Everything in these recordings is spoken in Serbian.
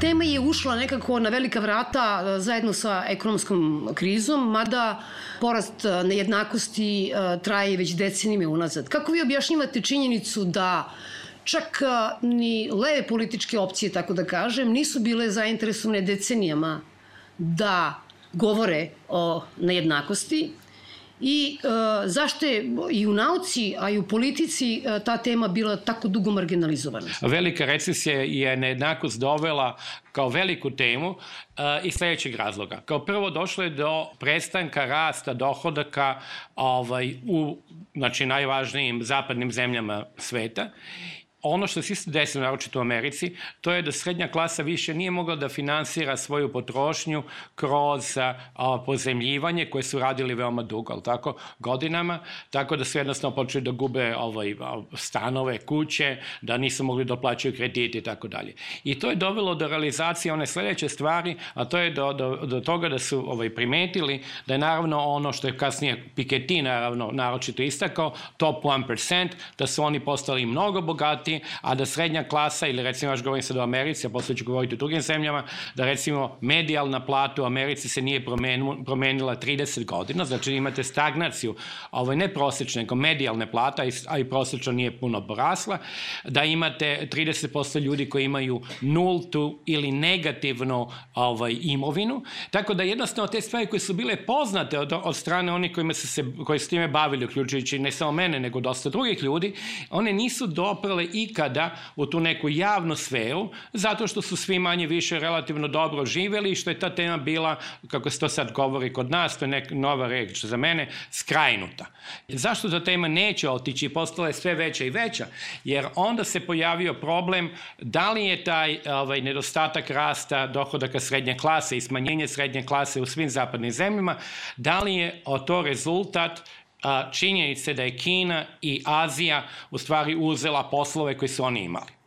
tema je ušla nekako na velika vrata e, zajedno sa ekonomskom krizom, mada porast e, nejednakosti e, traje već decenime unazad. Kako vi objašnjavate činjenicu da čak ni leve političke opcije, tako da kažem, nisu bile zainteresovane decenijama da govore o nejednakosti, i e, zašto je i u nauci, a i u politici e, ta tema bila tako dugo marginalizovana? Velika recesija je nejednakost dovela kao veliku temu e, iz sledećeg razloga. Kao prvo došlo je do prestanka rasta dohodaka ovaj, u znači, najvažnijim zapadnim zemljama sveta ono što se isto desilo, naročito u Americi, to je da srednja klasa više nije mogla da finansira svoju potrošnju kroz a, pozemljivanje koje su radili veoma dugo, ali tako, godinama, tako da su jednostavno počeli da gube ovaj, stanove, kuće, da nisu mogli da plaćaju kredite i tako dalje. I to je dovelo do realizacije one sledeće stvari, a to je do, do, do toga da su ovaj, primetili da je naravno ono što je kasnije Piketty naravno naročito istakao, top 1%, da su oni postali mnogo bogati plati, a da srednja klasa, ili recimo još govorim sad o Americi, a posle ću govoriti o drugim zemljama, da recimo medijalna plata u Americi se nije promenila 30 godina, znači imate stagnaciju, ovo je ne prosečne, nego medijalne plata, a i prosečna nije puno porasla, da imate 30% ljudi koji imaju nultu ili negativnu ovaj, imovinu, tako da jednostavno te stvari koje su bile poznate od, od strane onih kojima su se, koji su time bavili, uključujući ne samo mene, nego dosta drugih ljudi, one nisu doprale ikada u tu neku javnu sferu, zato što su svi manje više relativno dobro živeli i što je ta tema bila, kako se to sad govori kod nas, to je neka nova reč za mene, skrajnuta. Zašto ta tema neće otići i postala je sve veća i veća? Jer onda se pojavio problem da li je taj ovaj, nedostatak rasta dohodaka srednje klase i smanjenje srednje klase u svim zapadnim zemljama, da li je to rezultat činjenice da je Kina i Azija u stvari uzela poslove koje su oni imali.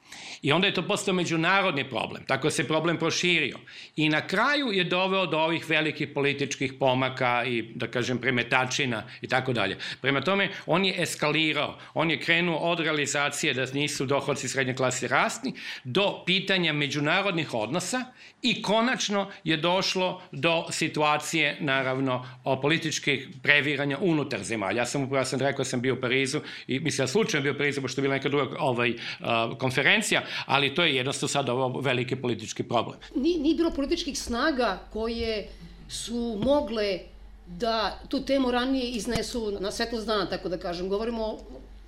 I onda je to postao međunarodni problem, tako se problem proširio. I na kraju je doveo do ovih velikih političkih pomaka i, da kažem, premetačina i tako dalje. Prema tome, on je eskalirao, on je krenuo od realizacije da nisu dohodci srednje klase rastni, do pitanja međunarodnih odnosa i konačno je došlo do situacije, naravno, o političkih previranja unutar zemalja. Ja sam upravo sam rekao, sam bio u Parizu i mislim da slučajno bio u Parizu, pošto je bila neka druga ovaj, konferencija, ali to je jednostavno sad ovo veliki politički problem. Nije, nije bilo političkih snaga koje su mogle da tu temu ranije iznesu na svetlost dana, tako da kažem. Govorimo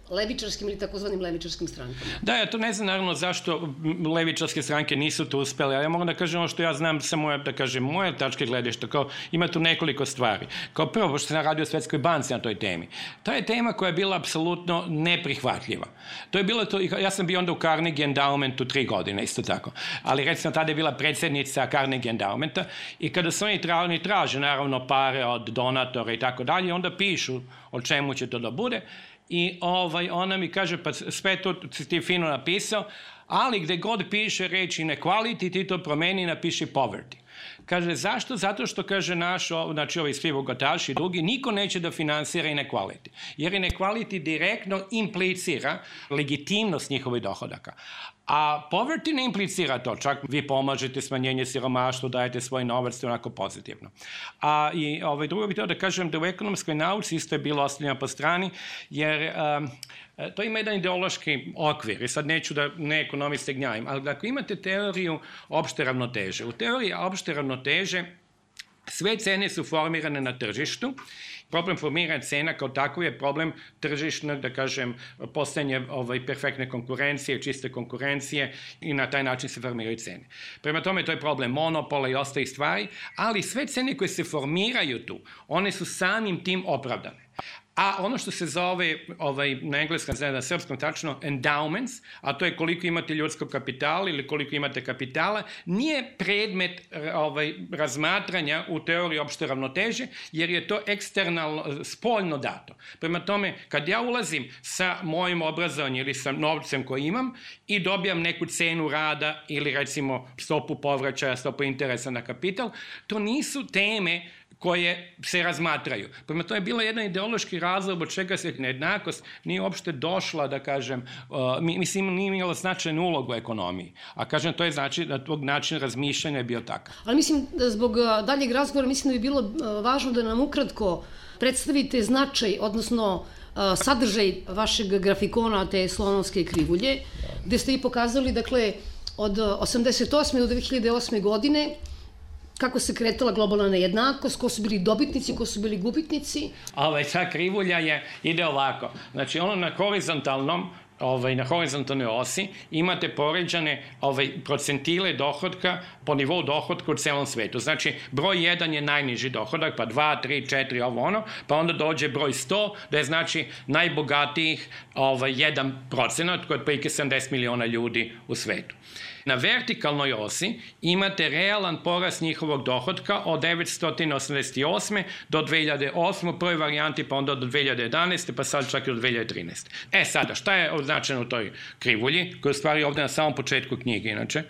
levičarskim ili takozvanim levičarskim strankama. Da, ja to ne znam naravno zašto levičarske stranke nisu to uspele, ali ja moram da kažem ono što ja znam sa moje, da kažem, moje tačke gledišta, kao ima tu nekoliko stvari. Kao prvo, pošto sam radio Svetskoj banci na toj temi. To je tema koja je bila apsolutno neprihvatljiva. To je bilo to, ja sam bio onda u Carnegie Endowmentu tri godine, isto tako. Ali recimo tada je bila predsednica Carnegie Endowmenta i kada su oni, tra, oni traže naravno pare od donatora i tako dalje, onda pišu o čemu će to da bude i ovaj, ona mi kaže, pa sve to si ti fino napisao, ali gde god piše reč inequality, ti to promeni i napiši poverty. Kaže, zašto? Zato što, kaže, naš, znači ovi svi bogataši i drugi, niko neće da finansira inequality. Jer inequality direktno implicira legitimnost njihovih dohodaka. A poverty ne implicira to, čak vi pomažete smanjenje siromaštva, dajete svoj novac, to onako pozitivno. A i ovaj, drugo bih da kažem da u ekonomskoj nauci isto je bilo ostavljeno po strani, jer um, to ima jedan ideološki okvir i sad neću da ne ekonomiste gnjavim, ali ako imate teoriju opšte ravnoteže, u teoriji opšte ravnoteže sve cene su formirane na tržištu Problem formiranja cena kao tako je problem tržišnog, da kažem, postajanje ovaj, perfektne konkurencije, čiste konkurencije i na taj način se formiraju cene. Prema tome, to je problem monopola i ostalih stvari, ali sve cene koje se formiraju tu, one su samim tim opravdane. A ono što se zove ovaj, na engleskom, na srpskom tačno, endowments, a to je koliko imate ljudskog kapitala ili koliko imate kapitala, nije predmet ovaj, razmatranja u teoriji opšte ravnoteže, jer je to eksternalno, spoljno dato. Prema tome, kad ja ulazim sa mojim obrazovanjem ili sa novcem koji imam i dobijam neku cenu rada ili recimo stopu povraćaja, stopu interesa na kapital, to nisu teme koje se razmatraju. Prema to je bila jedan ideološki razlog od čega se nejednakost nije uopšte došla, da kažem, uh, mislim, nije imala značajnu ulogu u ekonomiji. A kažem, to je znači da tog način razmišljanja je bio takav. Ali mislim, da zbog uh, daljeg razgovora, mislim da bi bilo uh, važno da nam ukratko predstavite značaj, odnosno uh, sadržaj vašeg grafikona te slonovske krivulje, gde ste i pokazali, dakle, od 88. do 2008. godine kako se kretala globalna nejednakost, ko su bili dobitnici, ko su bili gubitnici. Ovaj, ta krivulja je, ide ovako. Znači, ono na horizontalnom, ovaj, na horizontalnoj osi imate poređane ovaj, procentile dohodka po nivou dohodka u celom svetu. Znači, broj 1 je najniži dohodak, pa 2, 3, 4, ovo ono, pa onda dođe broj 100, da je znači najbogatijih ovaj, 1 procenat, koji je otprilike 70 miliona ljudi u svetu. Na vertikalnoj osi imate realan porast njihovog dohodka od 988. do 2008. u prvoj varijanti, pa onda do 2011. pa sad čak i do 2013. E sada, šta je označeno u toj krivulji, koja je stvari ovde na samom početku knjige, inače,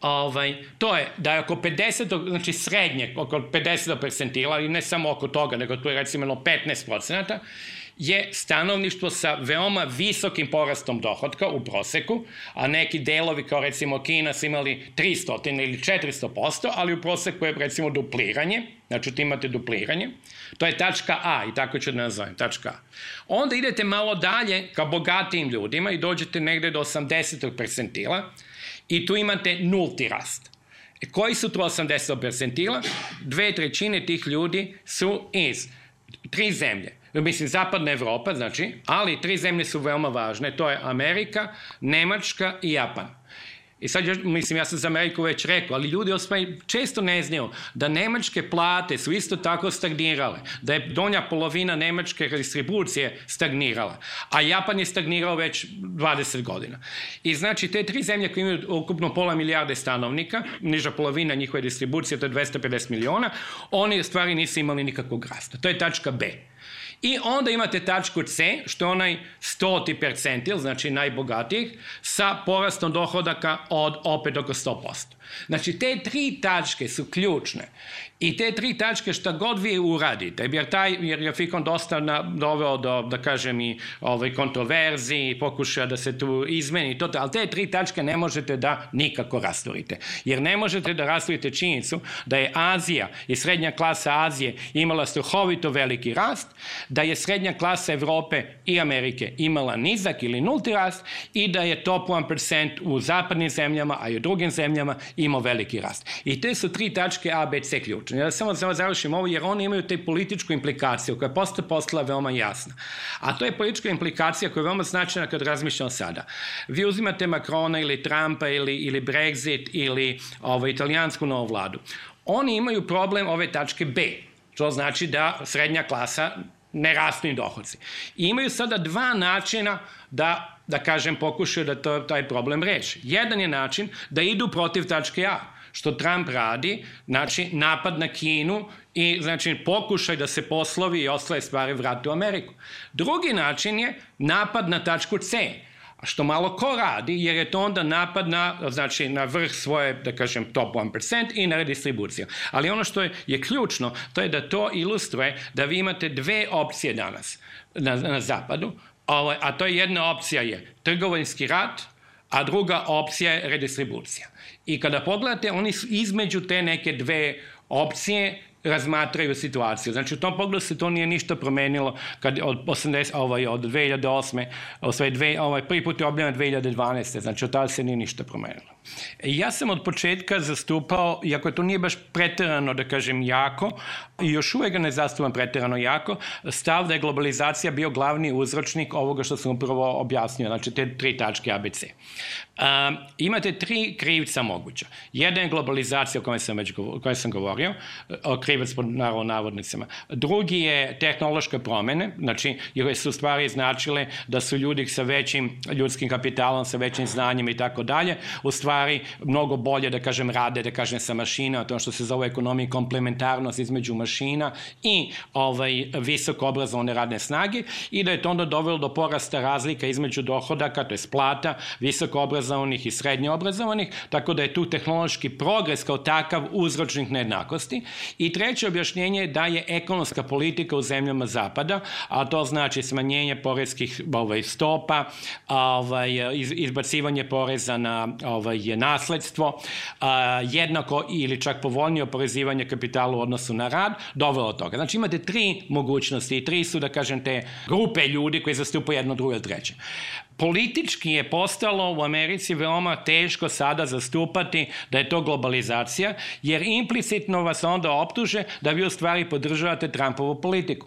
ovaj, to je da je oko 50, znači srednje, oko 50 percentila, i ne samo oko toga, nego tu je recimo 15 procenata, je stanovništvo sa veoma visokim porastom dohodka u proseku, a neki delovi kao recimo Kina su imali 300 ili 400 posto, ali u proseku je recimo dupliranje, znači tu imate dupliranje. To je tačka A i tako ću da nazovem, tačka A. Onda idete malo dalje ka bogatijim ljudima i dođete negde do 80. percentila i tu imate nulti rast. E, koji su to 80. percentila? Dve trećine tih ljudi su iz tri zemlje mislim, zapadna Evropa, znači, ali tri zemlje su veoma važne, to je Amerika, Nemačka i Japan. I sad, mislim, ja sam za Ameriku već rekao, ali ljudi osvaj, često ne znaju da nemačke plate su isto tako stagnirale, da je donja polovina nemačke distribucije stagnirala, a Japan je stagnirao već 20 godina. I znači, te tri zemlje koje imaju ukupno pola milijarde stanovnika, niža polovina njihove distribucije, to je 250 miliona, oni stvari nisu imali nikakvog rasta. To je tačka B. I onda imate tačku C, što je onaj stoti percentil, znači najbogatijih, sa porastom dohodaka od opet oko 100%. Znači, te tri tačke su ključne I te tri tačke šta god vi uradite, jer taj jer je Fikon dosta na, doveo do, da kažem, i ovaj, kontroverzi, i pokušaja da se tu izmeni to, ali te tri tačke ne možete da nikako rastorite. Jer ne možete da rastorite činjenicu da je Azija i srednja klasa Azije imala strahovito veliki rast, da je srednja klasa Evrope i Amerike imala nizak ili nulti rast i da je top 1% u zapadnim zemljama, a i u drugim zemljama imao veliki rast. I te su tri tačke A, B, C ključ ključni. Ja samo da završim ovo, jer oni imaju te političku implikaciju koja je posto postala veoma jasna. A to je politička implikacija koja je veoma značajna kad razmišljamo sada. Vi uzimate Makrona ili Trumpa ili, ili Brexit ili ovo, italijansku novu vladu. Oni imaju problem ove tačke B, što znači da srednja klasa ne rastu ni dohodci. I imaju sada dva načina da da kažem, pokušaju da to, taj problem reši. Jedan je način da idu protiv tačke A što Trump radi, znači napad na Kinu i znači pokušaj da se poslovi i ostale stvari vrate u Ameriku. Drugi način je napad na tačku C, a što malo ko radi, jer je to onda napad na, znači, na vrh svoje, da kažem, top 1% i na redistribuciju. Ali ono što je, je ključno, to je da to ilustruje da vi imate dve opcije danas na, na zapadu, ovaj, a to je jedna opcija je trgovinski rat, a druga opcija je redistribucija. I kada pogledate, oni između te neke dve opcije razmatraju situaciju. Znači, u tom pogledu se to nije ništa promenilo kad od 80, ovaj, od 2008. Ovaj, dve, ovaj, prvi put je objavljeno 2012. Znači, od tada se nije ništa promenilo. Ja sam od početka zastupao, iako to nije baš preterano, da kažem, jako, i još uvek ne zastupam preterano jako, stav da je globalizacija bio glavni uzročnik ovoga što sam upravo objasnio, znači te tri tačke ABC. Um, imate tri krivca moguća. Jedan je globalizacija o kojoj sam, već, o kojoj sam govorio, o krivac pod naravno navodnicama. Drugi je tehnološke promene, znači, jer su stvari značile da su ljudi sa većim ljudskim kapitalom, sa većim znanjem i tako dalje, u stvari mnogo bolje, da kažem, rade, da kažem, sa mašina, to što se zove ekonomija komplementarnost između mašina i ovaj, visoko obrazovane radne snage i da je to onda dovelo do porasta razlika između dohodaka, to je plata, visoko obrazovanih i srednje obrazovanih, tako da je tu tehnološki progres kao takav uzročnik nejednakosti. I treće objašnjenje je da je ekonomska politika u zemljama zapada, a to znači smanjenje porezkih ovaj, stopa, ovaj, izbacivanje poreza na ovaj, nasledstvo, jednako ili čak povoljnije oporezivanje kapitala u odnosu na rad, dovelo toga. Znači imate tri mogućnosti i tri su, da kažem, te grupe ljudi koji zastupaju jedno, drugo ili treće politički je postalo u Americi veoma teško sada zastupati da je to globalizacija, jer implicitno vas onda optuže da vi u stvari podržavate Trumpovu politiku.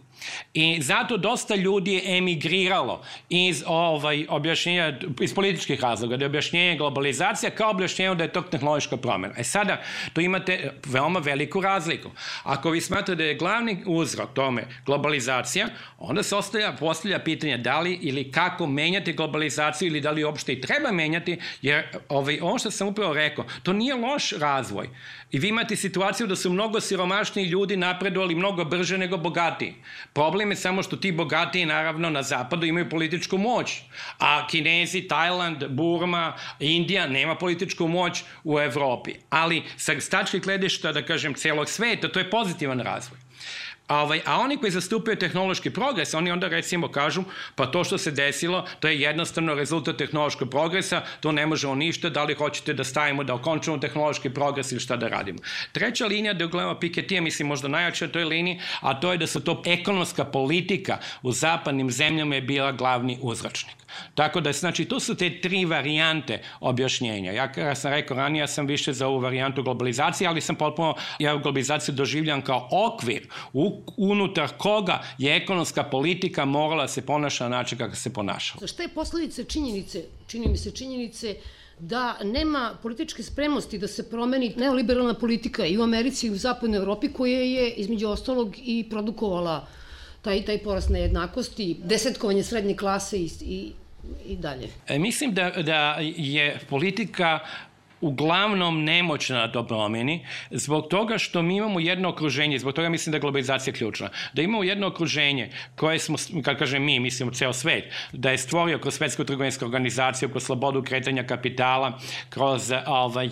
I zato dosta ljudi je emigriralo iz ovaj, objašnjenja, iz političkih razloga, da je objašnjenje globalizacija kao objašnjenje da je to tehnološka promjena. E sada, tu imate veoma veliku razliku. Ako vi smatrate da je glavni uzrok tome globalizacija, onda se ostavlja, postavlja pitanje da li ili kako menjati globalizaciju ili da li uopšte i treba menjati, jer ovaj, ono što sam upravo rekao, to nije loš razvoj. I vi imate situaciju da su mnogo siromašniji ljudi napredovali mnogo brže nego bogatiji. Problem je samo što ti bogatiji, naravno, na zapadu imaju političku moć, a Kinezi, Tajland, Burma, Indija nema političku moć u Evropi. Ali sa stačke gledišta, da kažem, celog sveta, to je pozitivan razvoj. A, ovaj, a oni koji zastupaju tehnološki progres, oni onda recimo kažu, pa to što se desilo, to je jednostavno rezultat tehnološkog progresa, to ne možemo ništa, da li hoćete da stavimo, da okončamo tehnološki progres ili šta da radimo. Treća linija da gledamo Piketija, mislim možda najjača toj liniji, a to je da su to ekonomska politika u zapadnim zemljama je bila glavni uzračnik. Tako da, znači, to su te tri varijante objašnjenja. Ja, kada sam rekao ranije, ja sam više za ovu varijantu globalizacije, ali sam potpuno, ja globalizaciju doživljam kao okvir u, unutar koga je ekonomska politika morala se ponaša na način kako se ponašala. Šta je posledice činjenice, čini mi se činjenice, da nema političke spremnosti da se promeni neoliberalna politika i u Americi i u zapadnoj Evropi koja je između ostalog i produkovala taj, taj porast nejednakosti, desetkovanje srednje klase i, i i dalje? E, mislim da, da je politika uglavnom nemoćna da to promeni, zbog toga što mi imamo jedno okruženje, zbog toga mislim da je globalizacija ključna, da imamo jedno okruženje koje smo, kad kažem mi, mislimo ceo svet, da je stvorio kroz svetsku trgovinsku organizaciju, kroz slobodu kretanja kapitala, kroz ovaj,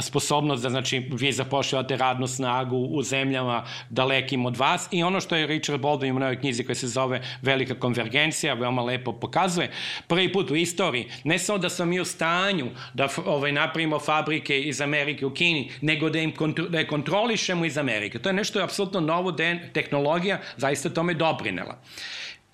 sposobnost da, znači, vi zapošljavate radnu snagu u zemljama dalekim od vas i ono što je Richard Baldwin u novoj knjizi koja se zove Velika konvergencija, veoma lepo pokazuje, prvi put u istoriji, ne samo da smo mi u stanju da ovaj, napravimo fabrike iz Amerike u Kini, nego da, im kontro, da je kontrolišemo iz Amerike. To je nešto je apsolutno novo, da tehnologija zaista tome doprinela.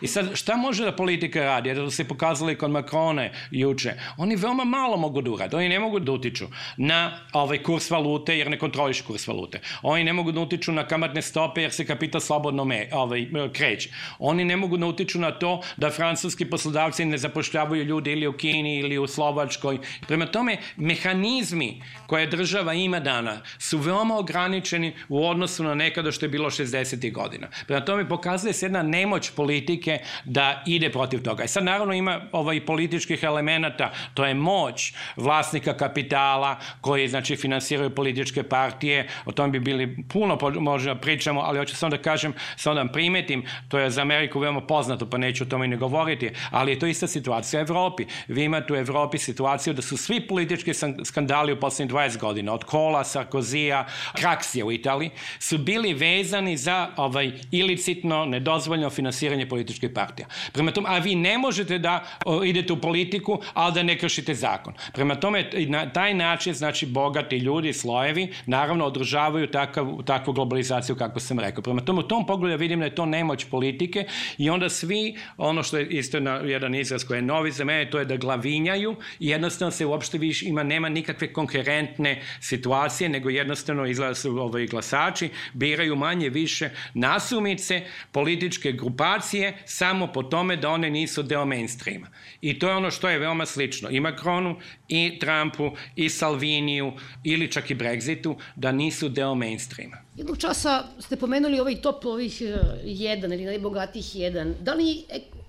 I sad, šta može da politika radi? Jer se pokazali kod Makrone juče. Oni veoma malo mogu da urade. Oni ne mogu da utiču na ovaj kurs valute jer ne kontroliš kurs valute. Oni ne mogu da utiču na kamatne stope jer se kapital slobodno me, ovaj, kreće. Oni ne mogu da utiču na to da francuski poslodavci ne zapošljavaju ljudi ili u Kini ili u Slovačkoj. Prema tome, mehanizmi koje država ima dana su veoma ograničeni u odnosu na nekada što je bilo 60. godina. Prema tome, pokazuje se jedna nemoć politike politike da ide protiv toga. I sad naravno ima ovaj političkih elemenata, to je moć vlasnika kapitala koji znači finansiraju političke partije, o tom bi bili puno možda pričamo, ali hoću samo da kažem, samo da primetim, to je za Ameriku veoma poznato, pa neću o tome ne govoriti, ali je to ista situacija u Evropi. Vi imate u Evropi situaciju da su svi politički skandali u poslednjih 20 godina, od Kola, Sarkozija, Kraksija u Italiji, su bili vezani za ovaj ilicitno, nedozvoljno finansiranje političke političkih partija. Prema tome, a vi ne možete da o, idete u politiku, ali da ne kršite zakon. Prema tome, na taj način, znači, bogati ljudi, slojevi, naravno, održavaju takav, takvu globalizaciju, kako sam rekao. Prema tome, u tom pogledu vidim da je to nemoć politike i onda svi, ono što je isto na, jedan izraz koji je novi za mene, to je da glavinjaju i jednostavno se uopšte više ima, nema nikakve konkurentne situacije, nego jednostavno izgleda su ovaj glasači, biraju manje više nasumice, političke grupacije, samo po tome da one nisu deo mainstreama. I to je ono što je veoma slično i Macronu, i Trumpu, i Salviniju, ili čak i Brexitu, da nisu deo mainstreama. Jednog časa ste pomenuli ovaj top ovih eh, jedan ili najbogatijih jedan. Da li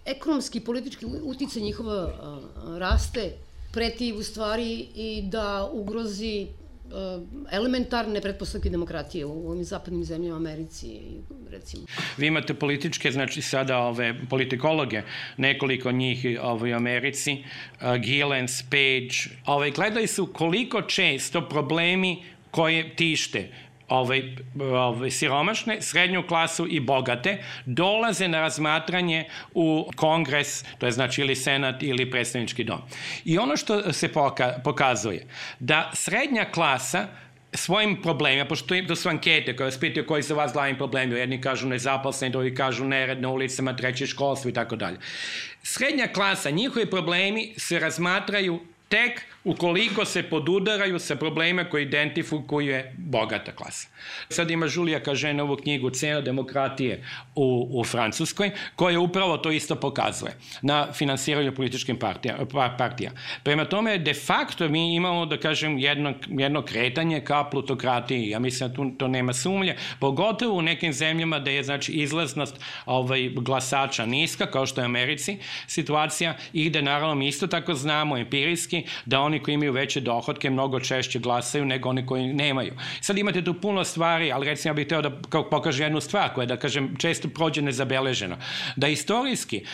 ekonomski i politički utice njihova eh, raste preti u stvari i da ugrozi elementarne pretpostavke demokratije u ovim zapadnim zemljama Americi recimo. Vi imate političke, znači sada ove politikologe, nekoliko njih ove, u Americi, uh, Gillens, Page, ove, gledali su koliko često problemi koje tište ovaj, ovaj, siromašne, srednju klasu i bogate dolaze na razmatranje u kongres, to je znači ili senat ili predstavnički dom. I ono što se poka, pokazuje, da srednja klasa svojim problemima, pošto to su ankete koje vas pitaju koji su vas glavni problemi, jedni kažu nezaposleni, drugi kažu nered na ulicama, treće školstvo i tako dalje. Srednja klasa, njihovi problemi se razmatraju tek ukoliko se podudaraju sa problemima koje identifikuje bogata klasa. Sad ima Žulija kaže ovu knjigu Cena demokratije u, u Francuskoj, koja upravo to isto pokazuje na finansiranju političkim partija, pa, partija. Prema tome, de facto mi imamo, da kažem, jedno, jedno kretanje ka plutokratiji. Ja mislim da tu to nema sumnje, pogotovo u nekim zemljama da je, znači, izlaznost ovaj, glasača niska, kao što je u Americi situacija, i da, naravno, mi isto tako znamo empirijski da oni koji imaju veće dohodke mnogo češće glasaju nego oni koji nemaju. Sad imate tu puno stvari, ali recimo ja bih teo da pokažem jednu stvar koja, da kažem, često prođe nezabeleženo. Da istorijski,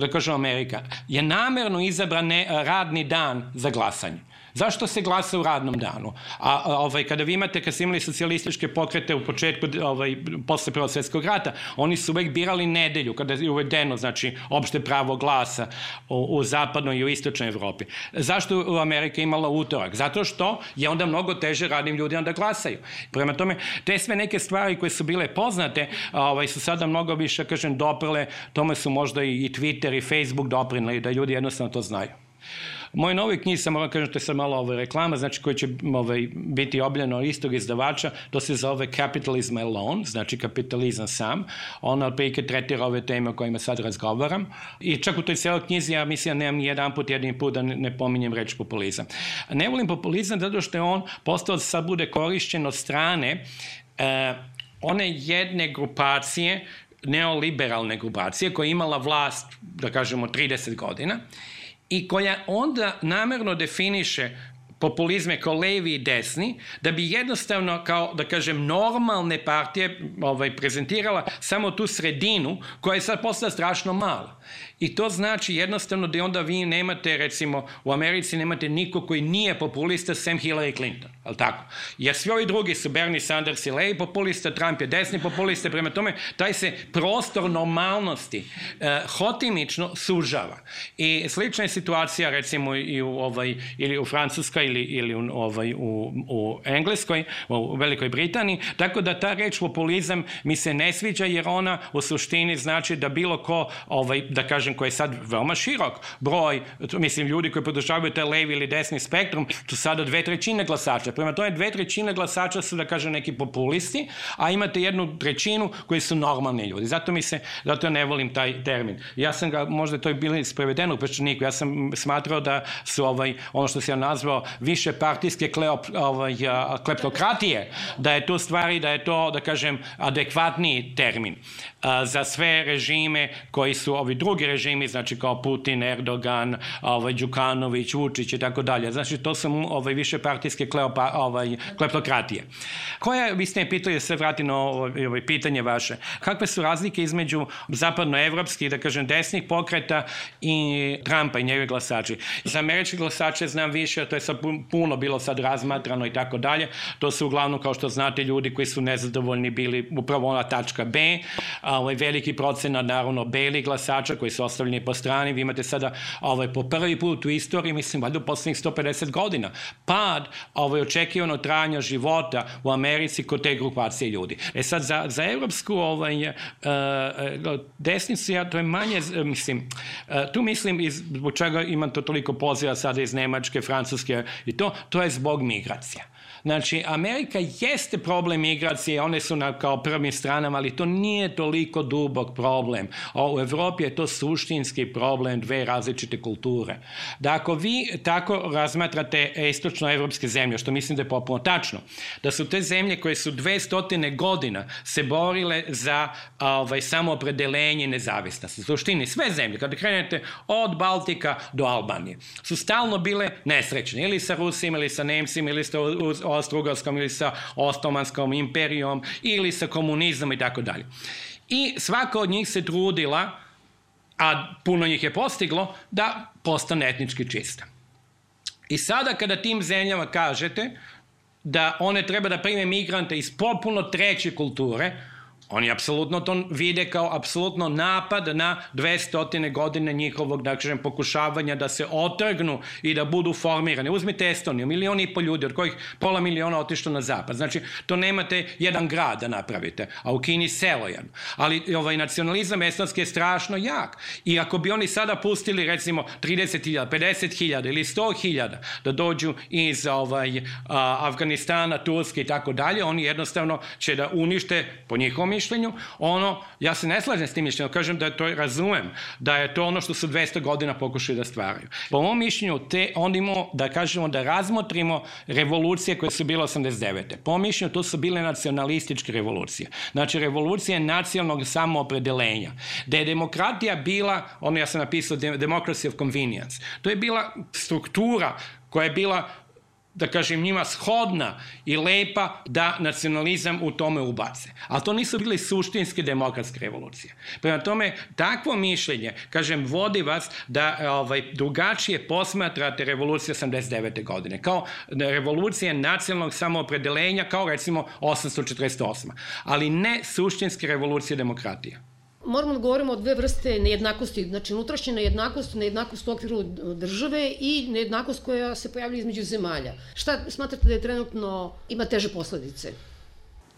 da kažem Amerika, je namerno izabran radni dan za glasanje. Zašto se glasa u radnom danu? A, a ovaj, kada vi imate, kad ste imali socijalističke pokrete u početku, ovaj, posle Prvog svetskog rata, oni su uvek birali nedelju, kada je uvedeno, znači, opšte pravo glasa u, u zapadnoj i u istočnoj Evropi. Zašto Amerika imala utorak? Zato što je onda mnogo teže radnim ljudima da glasaju. Prema tome, te sve neke stvari koje su bile poznate, ovaj, su sada mnogo više, kažem, doprle, tome su možda i Twitter i Facebook doprinali, da ljudi jednostavno to znaju. Moj novi knjig, sam moram kažem, to je sad malo ovaj, reklama, znači koji će ovaj, biti obljeno istog izdavača, to se zove Capitalism Alone, znači kapitalizam sam. Ona otprilike tretira ove teme o kojima sad razgovaram. I čak u toj celoj knjizi ja mislim da nemam ni jedan put, jedin put da ne, ne pominjem reč populizam. Ne volim populizam zato što je on postao da sad bude korišćen od strane eh, one jedne grupacije neoliberalne grupacije koja je imala vlast, da kažemo, 30 godina i koja onda namerno definiše populizme kao levi i desni, da bi jednostavno kao, da kažem, normalne partije ovaj, prezentirala samo tu sredinu koja je sad postala strašno mala. I to znači jednostavno da onda vi nemate, recimo, u Americi nemate niko koji nije populista sem Hillary Clinton, ali tako? Jer svi ovi drugi su Bernie Sanders i levi populista, Trump je desni populista, prema tome taj se prostor normalnosti eh, hotimično sužava. I slična je situacija recimo i u, ovaj, ili u Francuskoj ili, ili u, ovaj, u, u Engleskoj, u Velikoj Britaniji, tako da ta reč populizam mi se ne sviđa jer ona u suštini znači da bilo ko, ovaj, da kaže kažem, koji je sad veoma širok broj, mislim, ljudi koji podržavaju taj levi ili desni spektrum, tu sada dve trećine glasača. Prema tome, dve trećine glasača su, da kažem, neki populisti, a imate jednu trećinu koji su normalni ljudi. Zato mi se, zato ne volim taj termin. Ja sam ga, možda to je bilo isprevedeno u pečaniku, ja sam smatrao da su ovaj, ono što se ja nazvao više partijske kleop, ovaj, kleptokratije, da je to stvari, da je to, da kažem, adekvatniji termin a, za sve režime koji su ovi drugi režimi, znači kao Putin, Erdogan, ovaj, Đukanović, Vučić i tako dalje. Znači, to su ovaj, više partijske kleopa, ovaj, kleptokratije. Koja, vi ste pitali da se vrati na ovaj, ovaj, pitanje vaše, kakve su razlike između zapadnoevropskih, da kažem, desnih pokreta i Trumpa i njegove glasači? Za američke glasače znam više, to je sad puno bilo sad razmatrano i tako dalje. To su uglavnom, kao što znate, ljudi koji su nezadovoljni bili upravo ona tačka B, ovaj, veliki procenat naravno beli glasača koji su ostavljeni po strani. Vi imate sada ovaj, po prvi put u istoriji, mislim, valjda u poslednjih 150 godina, pad ovaj, očekivano trajanja života u Americi kod te grupacije ljudi. E sad, za, za evropsku ovaj, uh, desnicu, ja, to je manje, mislim, uh, tu mislim, iz, zbog čega imam to toliko poziva sada iz Nemačke, Francuske i to, to je zbog migracija. Znači, Amerika jeste problem migracije, one su na kao prvim stranama, ali to nije toliko dubok problem. O, u Evropi je to suštinski problem dve različite kulture. Da ako vi tako razmatrate istočnoevropske zemlje, što mislim da je popuno tačno, da su te zemlje koje su 200 godina se borile za ovaj, samoopredelenje i nezavisnost. U suštini sve zemlje, kada krenete od Baltika do Albanije, su stalno bile nesrećne, ili sa Rusima, ili sa Nemcima, ili sa Austro-Ugarskom ili sa Ostomanskom imperijom ili sa komunizmom i tako dalje. I svaka od njih se trudila, a puno njih je postiglo, da postane etnički čista. I sada kada tim zemljama kažete da one treba da prime migrante iz popuno treće kulture, Oni apsolutno to vide kao apsolutno napad na 200 godine njihovog, da kažem, pokušavanja da se otrgnu i da budu formirane. Uzmite Estoniju, milioni i po ljudi, od kojih pola miliona otišlo na zapad. Znači, to nemate jedan grad da napravite, a u Kini selo jedno. Ali ovaj nacionalizam estonski je strašno jak. I ako bi oni sada pustili, recimo, 30.000, 50.000 ili 100.000 da dođu iz ovaj, a, Afganistana, Turske i tako dalje, oni jednostavno će da unište, po njihovom mišljenju, ono, ja se ne slažem s tim mišljenjem, kažem da to razumem, da je to ono što su 200 godina pokušali da stvaraju. Po mom mišljenju, te, onda imamo, da kažemo, da razmotrimo revolucije koje su bile 89. Po mišljenju, to su bile nacionalističke revolucije. Znači, revolucije nacionalnog samoopredelenja. Da je demokratija bila, ono ja sam napisao, democracy of convenience. To je bila struktura koja je bila da kažem, njima shodna i lepa da nacionalizam u tome ubace. A to nisu bili suštinske demokratske revolucije. Prema tome, takvo mišljenje, kažem, vodi vas da ovaj, drugačije posmatrate revoluciju 89. godine, kao revolucije nacionalnog samoopredelenja, kao recimo 848. Ali ne suštinske revolucije demokratije moramo da govorimo o dve vrste nejednakosti, znači unutrašnja nejednakost, nejednakost u okviru države i nejednakost koja se pojavlja između zemalja. Šta smatrate da je trenutno, ima teže posledice?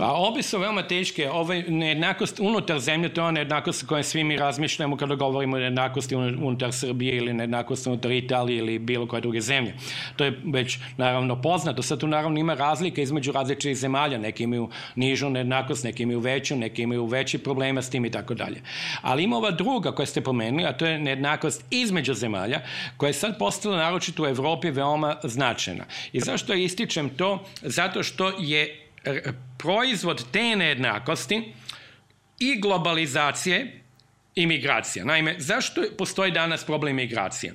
Pa obi su veoma teške. Ovaj nejednakost unutar zemlje, to je nejednakost kojoj svi mi razmišljamo kada govorimo o nejednakosti unutar Srbije ili nejednakost unutar Italije ili bilo koje druge zemlje. To je već naravno poznato. Sad tu naravno ima razlika između različitih zemalja. Neki imaju nižu nejednakost, neki imaju veću, neki imaju veći problema s tim i tako dalje. Ali ima ova druga koja ste pomenuli, a to je nejednakost između zemalja, koja je sad postala naročito u Evropi veoma značajna. I zašto ističem to? Zato što je proizvod te nejednakosti i globalizacije i migracija. Naime, zašto postoji danas problem migracije?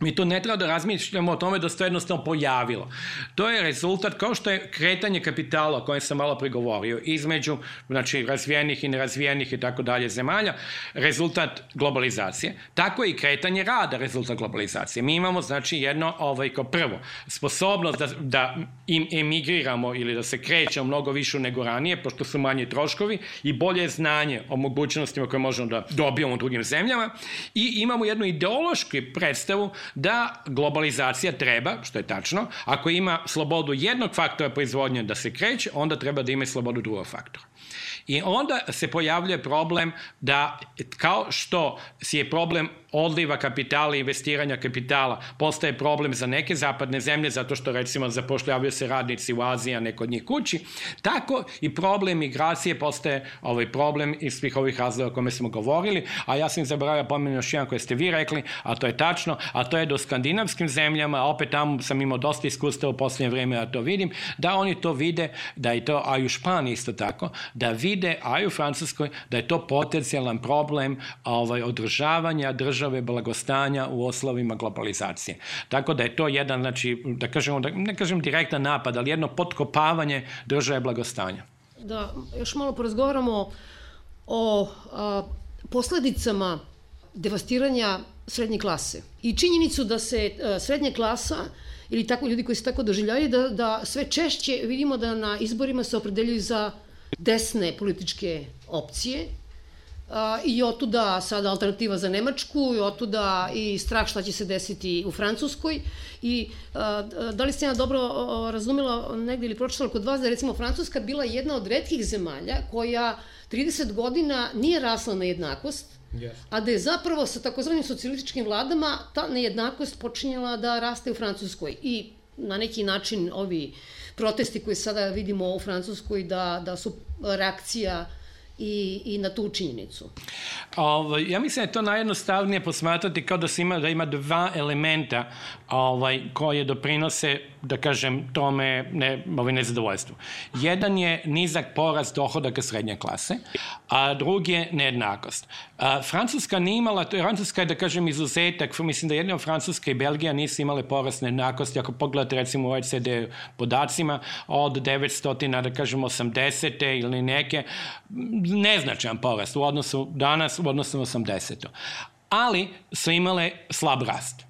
Mi to ne treba da razmišljamo o tome da se to jednostavno pojavilo. To je rezultat, kao što je kretanje kapitala o kojem sam malo prigovorio, između znači, razvijenih i nerazvijenih i tako dalje zemalja, rezultat globalizacije. Tako je i kretanje rada rezultat globalizacije. Mi imamo, znači, jedno, ovaj, kao prvo, sposobnost da, da im emigriramo ili da se krećemo mnogo više nego ranije, pošto su manje troškovi i bolje znanje o mogućnostima koje možemo da dobijemo u drugim zemljama i imamo jednu ideološku predstavu da globalizacija treba, što je tačno, ako ima slobodu jednog faktora proizvodnje da se kreće, onda treba da ima slobodu drugog faktora. I onda se pojavljuje problem da, kao što si je problem odliva kapitala i investiranja kapitala postaje problem za neke zapadne zemlje zato što recimo zapošljavaju se radnici u Aziji, a neko od njih kući, tako i problem migracije postaje ovaj problem iz svih ovih razloga o kome smo govorili, a ja sam zaboravio pomenu još jedan koje ste vi rekli, a to je tačno, a to je do skandinavskim zemljama, a opet tamo sam imao dosta iskustva u poslednje vreme da to vidim, da oni to vide, da je to, a i u Španiji isto tako, da vide, a i u Francuskoj, da je to potencijalan problem ovaj, održavanja država države blagostanja u oslovima globalizacije. Tako da je to jedan, znači, da kažemo, da, ne kažem direktan napad, ali jedno potkopavanje države blagostanja. Da, još malo porazgovaramo o a, posledicama devastiranja srednje klase i činjenicu da se a, srednja klasa ili tako ljudi koji se tako doživljaju, da, da sve češće vidimo da na izborima se opredeljuju za desne političke opcije, A, I otuda sada alternativa za Nemačku i otuda i strah šta će se desiti u Francuskoj. I da li ste ja dobro razumela negde ili pročitala kod vas da je recimo Francuska bila jedna od redkih zemalja koja 30 godina nije rasla na jednakost, Yes. A da je zapravo sa takozvanim socijalističkim vladama ta nejednakost počinjala da raste u Francuskoj. I na neki način ovi protesti koje sada vidimo u Francuskoj da, da su reakcija i, i na tu činjenicu. Ovaj, ja mislim da je to najjednostavnije posmatrati kao da se ima, da ima dva elementa ovaj, koje doprinose da kažem, tome ne, ovaj, nezadovoljstvu. Jedan je nizak porast dohodaka srednje klase, a drugi je nejednakost. A, Francuska nije imala, to je Francuska je, da kažem, izuzetak, mislim da jedino Francuska i Belgija nisu imale porast nejednakosti, ako pogledate recimo u OECD podacima od 900, da kažem, 80. ili neke, neznačajan porast u odnosu danas, u odnosu na 80. Ali su imale slab rast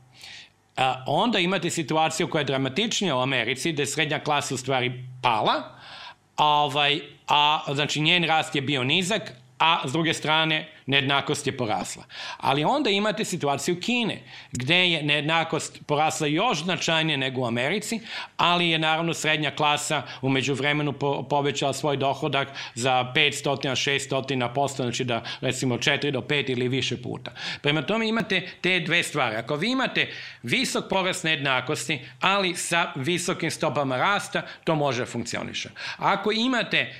a, onda imate situaciju koja je dramatičnija u Americi, da je srednja klasa u stvari pala, a, ovaj, a znači njen rast je bio nizak, a s druge strane nejednakost je porasla. Ali onda imate situaciju Kine, gde je nejednakost porasla još značajnije nego u Americi, ali je naravno srednja klasa umeđu vremenu po, povećala svoj dohodak za 500, 600 posto, znači da recimo 4 do 5 ili više puta. Prema tome imate te dve stvari. Ako vi imate visok porast nejednakosti, ali sa visokim stopama rasta, to može funkcioniše. Ako imate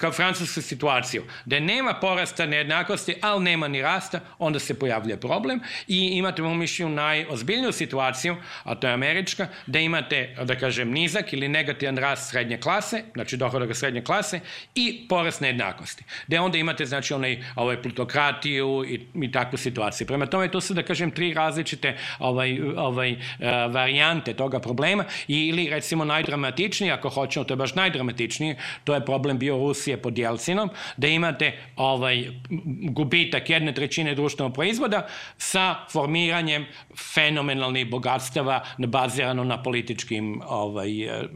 kao francusku situaciju, da nema porasta nejednakosti, a ali nema ni rasta, onda se pojavlja problem i imate u mišljenju najozbiljniju situaciju, a to je američka, da imate, da kažem, nizak ili negativan rast srednje klase, znači dohodak srednje klase i porast nejednakosti. Da onda imate, znači, onaj, ovaj, plutokratiju i, i takvu situaciju. Prema tome, to su, da kažem, tri različite ovaj, ovaj, uh, varijante toga problema ili, recimo, najdramatičniji, ako hoćemo, to je baš najdramatičniji, to je problem bio Rusije pod Jelcinom, da imate ovaj, gubi gubitak jedne trećine društvenog proizvoda sa formiranjem fenomenalnih bogatstava bazirano na političkim ovaj, e,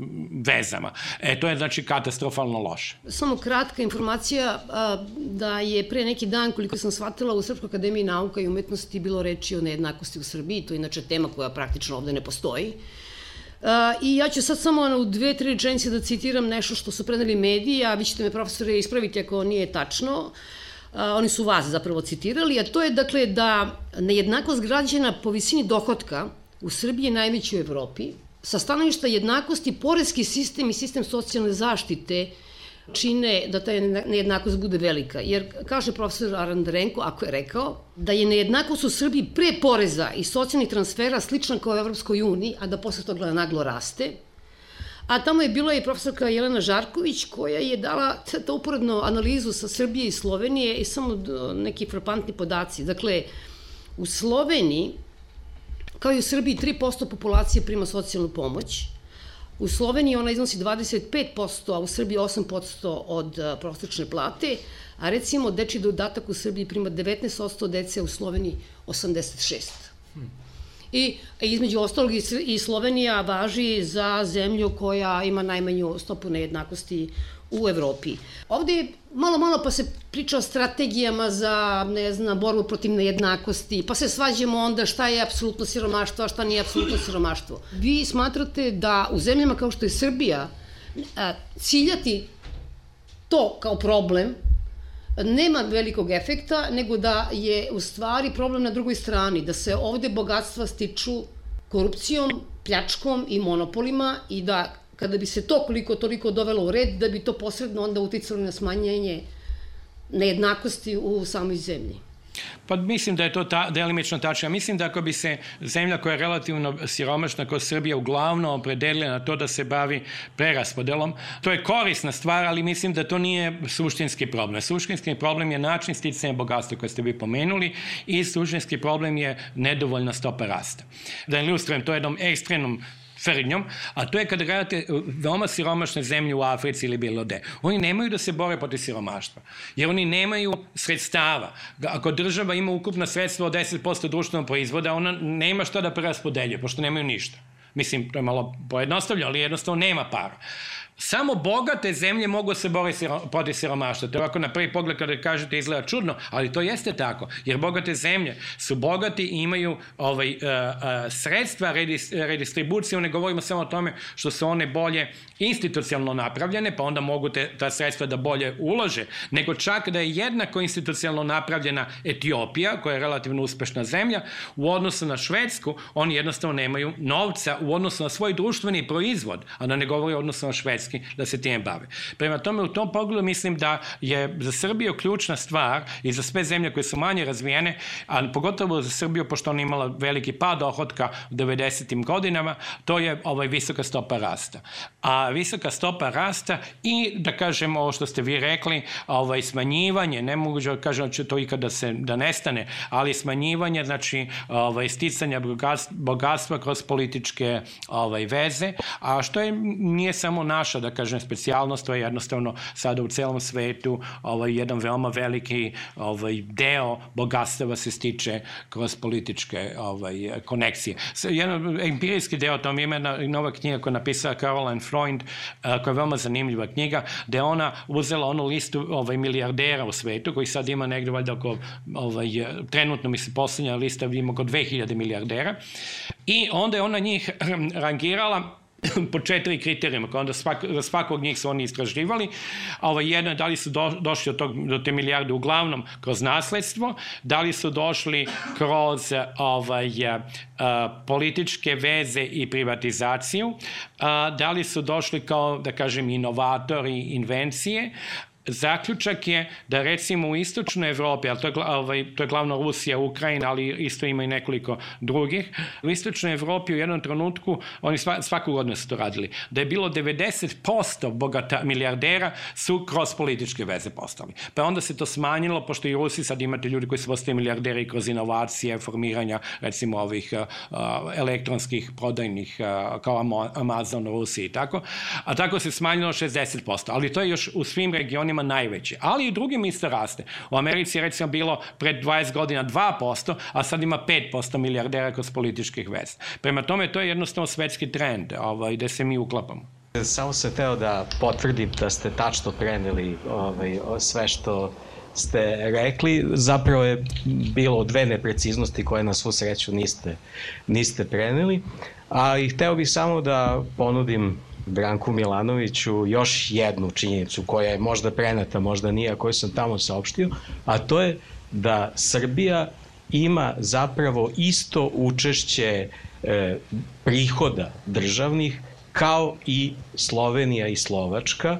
vezama. E, to je znači katastrofalno loše. Samo kratka informacija a, da je pre neki dan, koliko sam shvatila, u Srpskoj akademiji nauka i umetnosti bilo reči o nejednakosti u Srbiji, to je inače tema koja praktično ovde ne postoji. Uh, I ja ću sad samo u dve, tri rečenice da citiram nešto što su preneli mediji, a vi ćete me profesore ispraviti ako nije tačno. Uh, oni su vas zapravo citirali, a to je dakle da nejednakost građana po visini dohodka u Srbiji je najveći u Evropi. Sa stanovišta jednakosti, porezki sistem i sistem socijalne zaštite čine da ta nejednakost bude velika. Jer, kaže profesor Arandarenko, ako je rekao, da je nejednakost u Srbiji pre poreza i socijalnih transfera slična kao u Evropskoj uniji, a da posle toga naglo raste, A tamo je bila i profesorka Jelena Žarković koja je dala to uporedno analizu sa Srbije i Slovenije i samo neki frapantni podaci. Dakle, u Sloveniji, kao i u Srbiji, 3% populacije prima socijalnu pomoć. U Sloveniji ona iznosi 25%, a u Srbiji 8% od prosečne plate, a recimo deči dodatak u Srbiji prima 19% dece, u Sloveniji 86%. I između ostalog i Slovenija važi za zemlju koja ima najmanju stopu nejednakosti u Evropi. Ovde je malo malo pa se priča o strategijama za, ne znam, borbu protiv nejednakosti, pa se svađamo onda šta je apsolutno siromaštvo, a šta nije apsolutno siromaštvo. Vi smatrate da u zemljama kao što je Srbija ciljati to kao problem nema velikog efekta, nego da je u stvari problem na drugoj strani, da se ovde bogatstva stiču korupcijom, pljačkom i monopolima i da kada bi se to koliko toliko dovelo u red, da bi to posredno onda uticalo na smanjenje nejednakosti u samoj zemlji. Pa mislim da je to ta, delimično tačno. Mislim da ako bi se zemlja koja je relativno siromašna kao Srbija uglavnom opredelila na to da se bavi preraspodelom, to je korisna stvar, ali mislim da to nije suštinski problem. Suštinski problem je način sticanja bogatstva koje ste vi pomenuli i suštinski problem je nedovoljna stopa rasta. Da ilustrujem, to je jednom ekstremnom tvrdnjom, a to je kada gledate uh, veoma siromašne zemlje u Africi ili bilo gde. Oni nemaju da se bore protiv siromaštva, jer oni nemaju sredstava. Ako država ima ukupna sredstva od 10% društvenog proizvoda, ona nema šta da preraspodeljuje, pošto nemaju ništa. Mislim, to je malo pojednostavljeno, ali jednostavno nema para. Samo bogate zemlje mogu se boriti protiv siromaštva. To je ovako na prvi pogled kada kažete izgleda čudno, ali to jeste tako. Jer bogate zemlje su bogati i imaju ovaj, uh, uh, sredstva redis, redistribucije. Ne govorimo samo o tome što su one bolje institucionalno napravljene, pa onda mogu te, ta sredstva da bolje ulože, nego čak da je jednako institucionalno napravljena Etiopija, koja je relativno uspešna zemlja, u odnosu na Švedsku, oni jednostavno nemaju novca u odnosu na svoj društveni proizvod, a da ne govori u odnosu na Švedsku svetski da se time bave. Prema tome, u tom pogledu mislim da je za Srbiju ključna stvar i za sve zemlje koje su manje razvijene, a pogotovo za Srbiju, pošto ona imala veliki pad dohodka u 90. godinama, to je ovaj visoka stopa rasta. A visoka stopa rasta i, da kažemo, ovo što ste vi rekli, ovaj, smanjivanje, ne mogu da kažem da to ikada se, da nestane, ali smanjivanje, znači, ovaj, sticanja bogatstva kroz političke ovaj, veze, a što je, nije samo naša naša, da kažem, specijalnost, to je jednostavno sada u celom svetu ovaj, jedan veoma veliki ovaj, deo bogatstava se stiče kroz političke ovaj, konekcije. Jedan empirijski deo, to mi ima jedna nova knjiga koja je napisala Caroline Freund, koja je veoma zanimljiva knjiga, gde ona uzela onu listu ovaj, milijardera u svetu, koji sad ima negde valjda oko, ovaj, trenutno mi se poslednja lista ima oko 2000 milijardera, i onda je ona njih rangirala po četiri kriterijuma, koja onda svak, za svakog njih su oni istraživali. A ovaj, jedno je da li su do, došli do, tog, do te milijarde? Uglavnom kroz nasledstvo, da li su došli kroz ovaj, a, političke veze i privatizaciju, a, da li su došli kao, da kažem, inovatori, invencije, zaključak je da recimo u istočnoj Evropi, ali to je, ovaj, to je glavno Rusija, Ukrajina, ali isto ima i nekoliko drugih, u istočnoj Evropi u jednom trenutku, oni sva, svaku godinu su to radili, da je bilo 90% bogata milijardera su kroz političke veze postali. Pa onda se to smanjilo, pošto i Rusi sad imate ljudi koji su postali milijarderi kroz inovacije, formiranja recimo ovih uh, elektronskih prodajnih uh, kao Amazon, Rusi i tako, a tako se smanjilo 60%, ali to je još u svim regionima zemljama najveći. Ali i u drugim isto raste. U Americi je recimo bilo pred 20 godina 2%, a sad ima 5% milijardera kroz političkih veza. Prema tome, to je jednostavno svetski trend ovaj, gde se mi uklapamo. Samo sam teo da potvrdim da ste tačno preneli ovaj, sve što ste rekli. Zapravo je bilo dve nepreciznosti koje na svu sreću niste, niste preneli. A i hteo bih samo da ponudim Branku Milanoviću još jednu činjenicu koja je možda prenata, možda nije, a koju sam tamo saopštio, a to je da Srbija ima zapravo isto učešće e, prihoda državnih kao i Slovenija i Slovačka,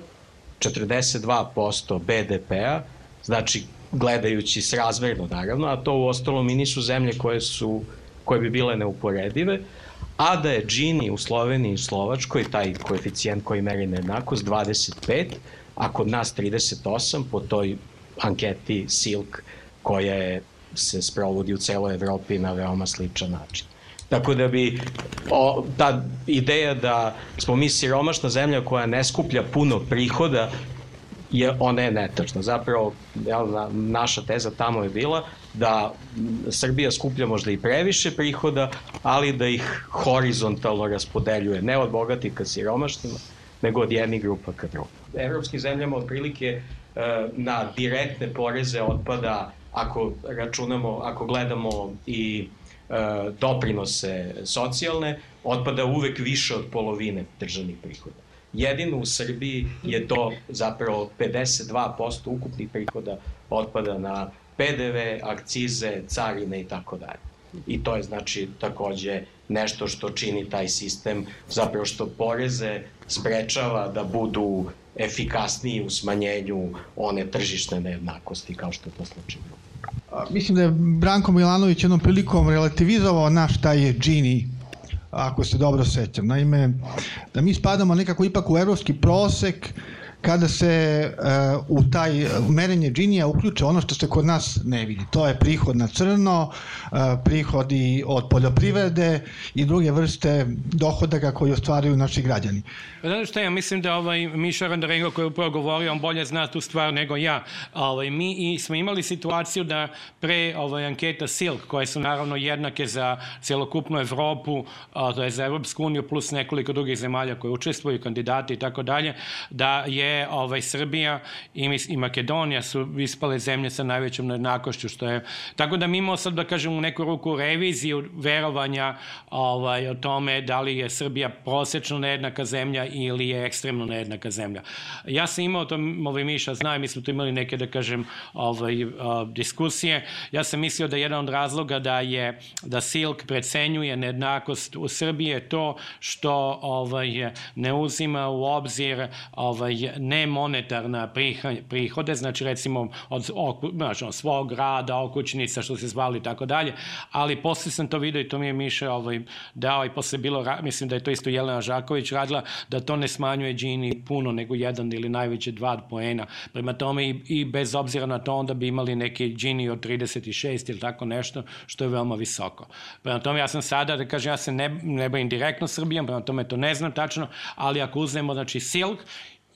42% BDP-a, znači gledajući srazmerno naravno, a to u ostalom i nisu zemlje koje su koje bi bile neuporedive, a da je Gini u Sloveniji i Slovačkoj, taj koeficijent koji meri nejednakost, 25, a kod nas 38 po toj anketi Silk koja je, se sprovodi u celoj Evropi na veoma sličan način. Tako da bi o, ta ideja da smo mi siromašna zemlja koja ne skuplja puno prihoda je, ona je netačna. Zapravo, jel, naša teza tamo je bila da Srbija skuplja možda i previše prihoda, ali da ih horizontalno raspodeljuje, ne od bogatih ka siromašnima, nego od jednih grupa ka drugim. Evropskim zemljama otprilike e, na direktne poreze otpada, ako računamo, ako gledamo i e, doprinose socijalne, otpada uvek više od polovine državnih prihoda. Jedino u Srbiji je to zapravo 52% ukupnih prihoda otpada na PDV, akcize, carine i tako dalje. I to je znači takođe nešto što čini taj sistem, zapravo što poreze sprečava da budu efikasniji u smanjenju one tržišne nejednakosti kao što je to slučaj. Mislim da je Branko Milanović jednom prilikom relativizovao naš taj Gini ako se dobro sećam. Naime, da mi spadamo nekako ipak u evropski prosek kada se uh, u taj merenje džinija uključe ono što se kod nas ne vidi. To je prihod na crno, uh, prihodi od poljoprivrede i druge vrste dohodaka koji ostvaruju naši građani. Znate što ja mislim da ovaj Miša Randarengo koji je upravo govorio, on bolje zna tu stvar nego ja. Ovaj, mi i smo imali situaciju da pre ovaj, anketa Silk, koje su naravno jednake za celokupnu Evropu, a, to je za Evropsku uniju plus nekoliko drugih zemalja koje učestvuju, kandidati i tako dalje, da je ovaj, Srbija i, i Makedonija su ispale zemlje sa najvećom nejednakošću, što je... Tako da mi imamo sad, da kažem, u neku ruku reviziju verovanja ovaj, o tome da li je Srbija prosečno nejednaka zemlja ili je ekstremno nejednaka zemlja. Ja sam imao to, ovaj Miša zna, mi smo tu imali neke, da kažem, ovaj, diskusije. Ja sam mislio da jedan od razloga da je, da Silk precenjuje nejednakost u Srbiji je to što ovaj, ne uzima u obzir ovaj, ne monetarna prihode, znači recimo od, znači, od svog rada, okućnica, što se zvali i tako dalje, ali posle sam to vidio i to mi je Miša ovaj, dao i posle bilo, mislim da je to isto Jelena Žaković radila, da to ne smanjuje Gini puno nego jedan ili najveće dva poena. Prema tome i, i bez obzira na to onda bi imali neki Gini od 36 ili tako nešto što je veoma visoko. Prema tome ja sam sada, da kažem, ja se ne, ne bavim direktno Srbijom, prema tome to ne znam tačno, ali ako uzmemo znači Silk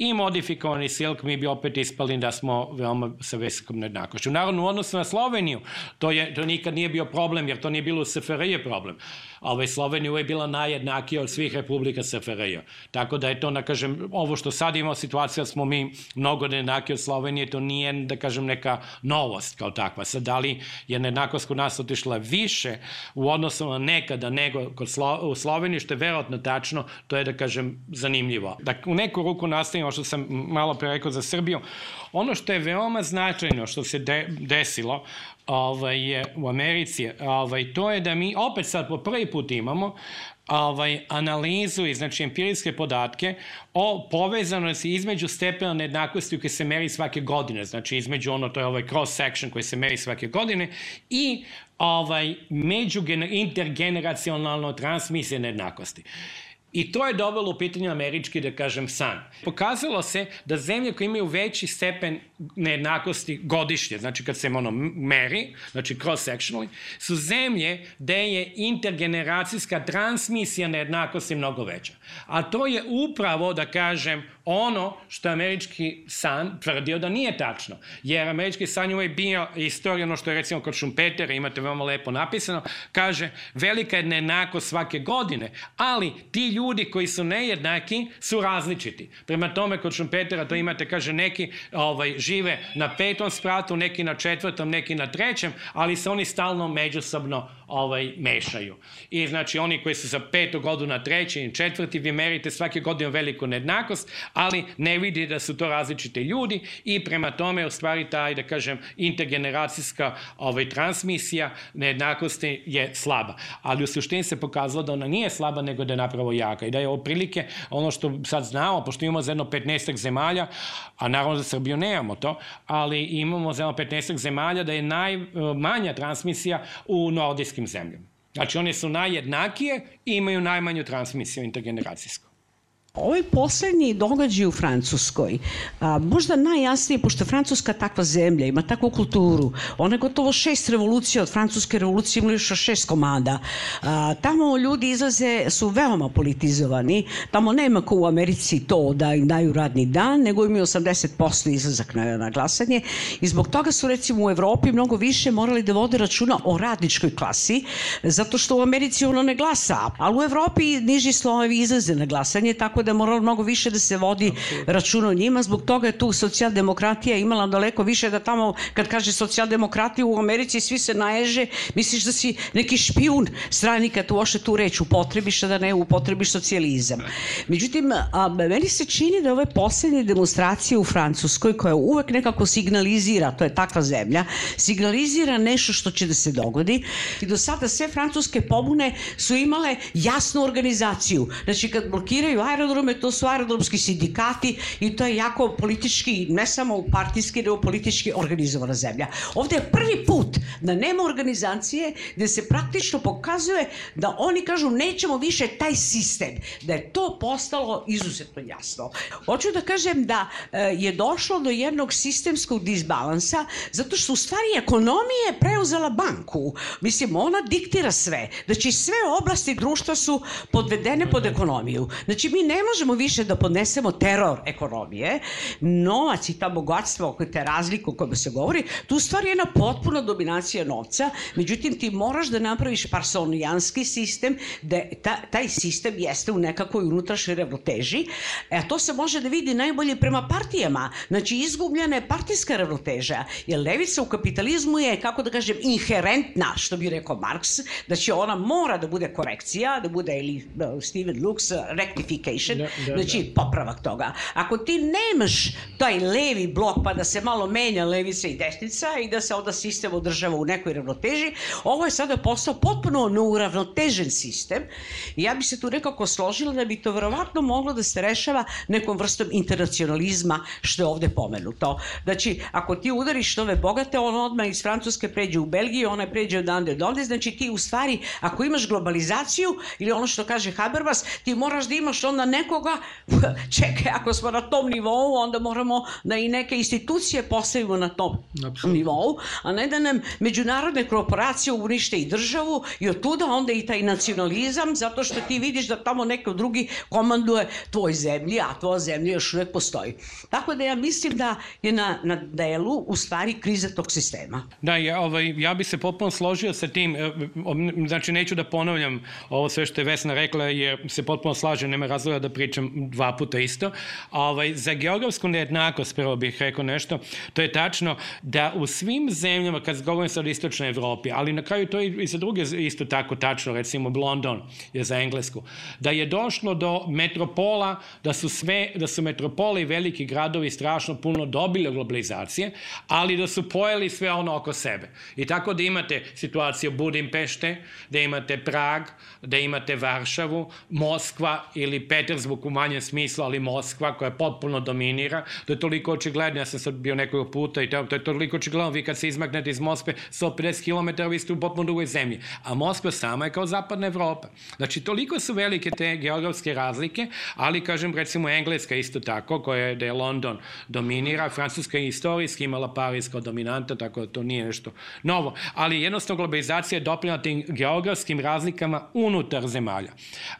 i modifikovani silk, mi bi opet ispali da smo veoma sa visokom nejednakošću. Naravno, u odnosu na Sloveniju, to, je, to nikad nije bio problem, jer to nije bilo u SFRJ problem. Ovaj, Slovenija je bila najjednakija od svih republika SFRJ. Tako da je to, da kažem, ovo što sad imamo situacija, smo mi mnogo nejednaki od Slovenije, to nije, da kažem, neka novost kao takva. Sad, da li je nejednakost kod nas otišla više u odnosu na nekada nego kod Slo, u Sloveniji, što je verovatno tačno, to je, da kažem, zanimljivo. Da u neku ruku nastavimo što sam malo pre rekao za Srbiju, ono što je veoma značajno što se de, desilo ovaj, je u Americi, ovaj, to je da mi opet sad po prvi put imamo ovaj, analizu i znači empirijske podatke o povezanosti između stepena nejednakosti koji se meri svake godine, znači između ono, to je ovaj cross section koji se meri svake godine i ovaj, među intergeneracionalno transmisije nejednakosti. I to je dovelo u pitanje američki, da kažem, san. Pokazalo se da zemlje koje imaju veći stepen nejednakosti godišnje, znači kad se ono meri, znači cross-sectionally, su zemlje gde je intergeneracijska transmisija nejednakosti mnogo veća. A to je upravo, da kažem, ono što je američki san tvrdio da nije tačno. Jer američki san je uvijek bio istorija, ono što je recimo kod Šumpetera, imate veoma lepo napisano, kaže velika je nejednakost svake godine, ali ti ljudi koji su nejednaki su različiti. Prema tome kod Šumpetera to imate, kaže, neki ovaj, žive na petom spratu, neki na četvrtom, neki na trećem, ali se oni stalno međusobno ovaj, mešaju. I znači oni koji su sa petog godu na treći i četvrti, vi merite svake godine veliku nejednakost, ali ne vidi da su to različite ljudi i prema tome u stvari taj, da kažem, intergeneracijska ovaj, transmisija nejednakosti je slaba. Ali u suštini se pokazalo da ona nije slaba, nego da je napravo jaka i da je oprilike ono što sad znamo, pošto imamo za jedno 15 zemalja, a naravno za Srbiju nemamo to, ali imamo za jedno 15 zemalja da je najmanja transmisija u nordijskim zemljama. Znači, one su najjednakije i imaju najmanju transmisiju intergeneracijsku. Ovaj poslednji događaj u Francuskoj, a, možda najjasnije, pošto je Francuska takva zemlja, ima takvu kulturu, ona je gotovo šest revolucija, od Francuske revolucije imali još šest komada. A, tamo ljudi izlaze, su veoma politizovani, tamo nema ko u Americi to da im daju radni dan, nego imaju 80% izlazak na, na glasanje. I zbog toga su recimo u Evropi mnogo više morali da vode računa o radničkoj klasi, zato što u Americi ono ne glasa, ali u Evropi niži slojevi izlaze na glasanje, tako da da je moralo mnogo više da se vodi računa o njima. Zbog toga je tu socijaldemokratija imala daleko više da tamo, kad kaže socijaldemokratija u Americi, svi se naježe, misliš da si neki špijun strani kad tu oše tu reč upotrebiš, a da ne upotrebiš socijalizam. Međutim, a, meni se čini da ove poslednje demonstracije u Francuskoj, koja uvek nekako signalizira, to je takva zemlja, signalizira nešto što će da se dogodi i do sada sve francuske pobune su imale jasnu organizaciju. Znači, kad blokiraju aerodrom, aerodrome, to su aerodromski sindikati i to je jako politički, ne samo partijski, nego politički organizovana zemlja. Ovde je prvi put da nema organizacije gde se praktično pokazuje da oni kažu nećemo više taj sistem, da je to postalo izuzetno jasno. Hoću da kažem da e, je došlo do jednog sistemskog disbalansa zato što u stvari ekonomija je preuzela banku. Mislim, ona diktira sve. Znači, sve oblasti društva su podvedene pod ekonomiju. Znači, mi ne možemo više da podnesemo teror ekonomije. Novac i ta bogatstva, te razlike o kojima se govori, tu u stvari je jedna potpuna dominacija novca. Međutim, ti moraš da napraviš parsonijanski sistem, da ta, taj sistem jeste u nekakvoj unutrašnjoj ravnoteži. E, to se može da vidi najbolje prema partijama. Znači, izgubljena je partijska ravnoteža. Jer levica u kapitalizmu je, kako da kažem, inherentna, što bi rekao Marks, da će ona mora da bude korekcija, da bude ili Steven Lux rectification, da, da, znači da. popravak toga. Ako ti nemaš taj levi blok pa da se malo menja levica i desnica i da se onda sistem održava u nekoj ravnoteži, ovo je sada postao potpuno neuravnotežen sistem ja bi se tu nekako složila da bi to verovatno moglo da se rešava nekom vrstom internacionalizma što je ovde pomenuto. Znači, ako ti udariš ove bogate, on odmah iz Francuske pređe u Belgiju, ona pređe odande do ovde, znači ti u stvari, ako imaš globalizaciju ili ono što kaže Habermas, ti moraš da imaš onda nekoga, čekaj, ako smo na tom nivou, onda moramo da i neke institucije postavimo na tom Absolutno. nivou, a ne da nam međunarodne korporacije unište i državu i od tuda onda i taj nacionalizam, zato što ti vidiš da tamo neko drugi komanduje tvoj zemlji, a tvoja zemlja još uvek postoji. Tako da ja mislim da je na, na delu u stvari kriza tog sistema. Da, ja, ovaj, ja bi se potpuno složio sa tim, e, znači neću da ponavljam ovo sve što je Vesna rekla, jer se potpuno slažem, nema razloga da pričam dva puta isto. Ovaj, za geografsku nejednakost, prvo bih rekao nešto, to je tačno da u svim zemljama, kad govorim sad o istočnoj Evropi, ali na kraju to i za druge isto tako tačno, recimo London je za englesku, da je došlo do metropola, da su sve, da su metropole i veliki gradovi strašno puno dobili globalizacije, ali da su pojeli sve ono oko sebe. I tako da imate situaciju Budimpešte, da imate Prag, da imate Varšavu, Moskva ili Petersburg u manjem smislu, ali Moskva koja potpuno dominira, to je toliko očigledno, ja sam sad bio nekoliko puta i to, to je toliko očigledno, vi kad se izmaknete iz Moskve 150 km, vi ste u potpuno drugoj zemlji, a Moskva sama je kao zapadna Evropa. Znači, toliko su velike te geografske razlike, ali, kažem, recimo Engleska isto tako, koja je, da je London dominira, Francuska je istorijski imala Paris kao dominanta, tako da to nije nešto novo, ali jednostavno globalizacija je doprinala tim geografskim razlikama unutar zemalja.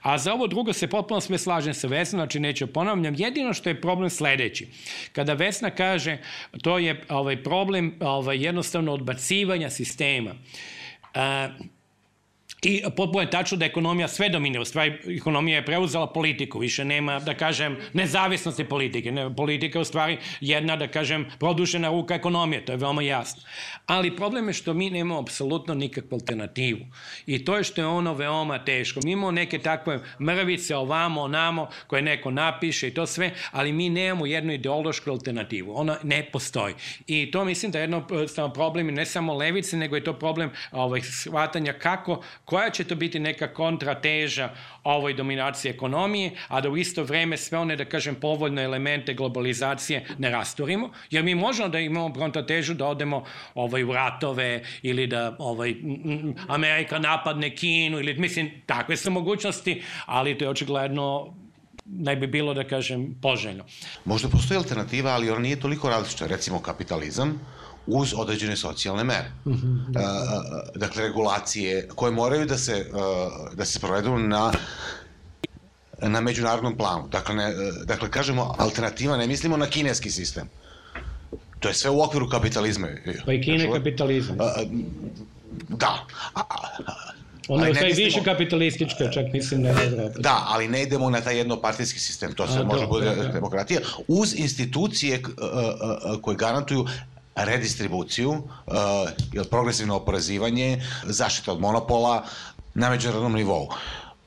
A za ovo drugo se potpuno slažem sa Vesnom, znači neću ponavljam, jedino što je problem sledeći. Kada Vesna kaže, to je ovaj problem ovaj, jednostavno odbacivanja sistema. Uh, I potpuno je tačno da ekonomija sve dominira. U stvari, ekonomija je preuzela politiku. Više nema, da kažem, nezavisnosti politike. Ne, politika je u stvari jedna, da kažem, produšena ruka ekonomije. To je veoma jasno. Ali problem je što mi nemamo apsolutno nikakvu alternativu. I to je što je ono veoma teško. Mi imamo neke takve mrvice ovamo, onamo, koje neko napiše i to sve, ali mi nemamo jednu ideološku alternativu. Ona ne postoji. I to mislim da je jedno problem ne samo levice, nego je to problem ovaj, shvatanja kako koja će to biti neka kontrateža ovoj dominaciji ekonomije, a da u isto vreme sve one, da kažem, povoljne elemente globalizacije ne rasturimo, jer mi možemo da imamo kontratežu da odemo ovaj, u ratove ili da ovaj, Amerika napadne Kinu ili, mislim, takve su mogućnosti, ali to je očigledno ne bi bilo, da kažem, poželjno. Možda postoji alternativa, ali ona nije toliko različita. Recimo kapitalizam, uz određene socijalne mere. Mm -hmm. uh, dakle, regulacije koje moraju da se, uh, da se provedu na na međunarodnom planu. Dakle, ne, dakle, kažemo alternativa, ne mislimo na kineski sistem. To je sve u okviru kapitalizma. Pa i Kine je kapitalizam. Uh, da. A, Ono je taj više kapitalistička, čak mislim da je Da, ali ne idemo na taj jednopartijski sistem, to se A, može bude da, da. demokratija, uz institucije koje garantuju redistribuciju, uh, progresivno oporezivanje, zaštita od monopola na međunarodnom nivou.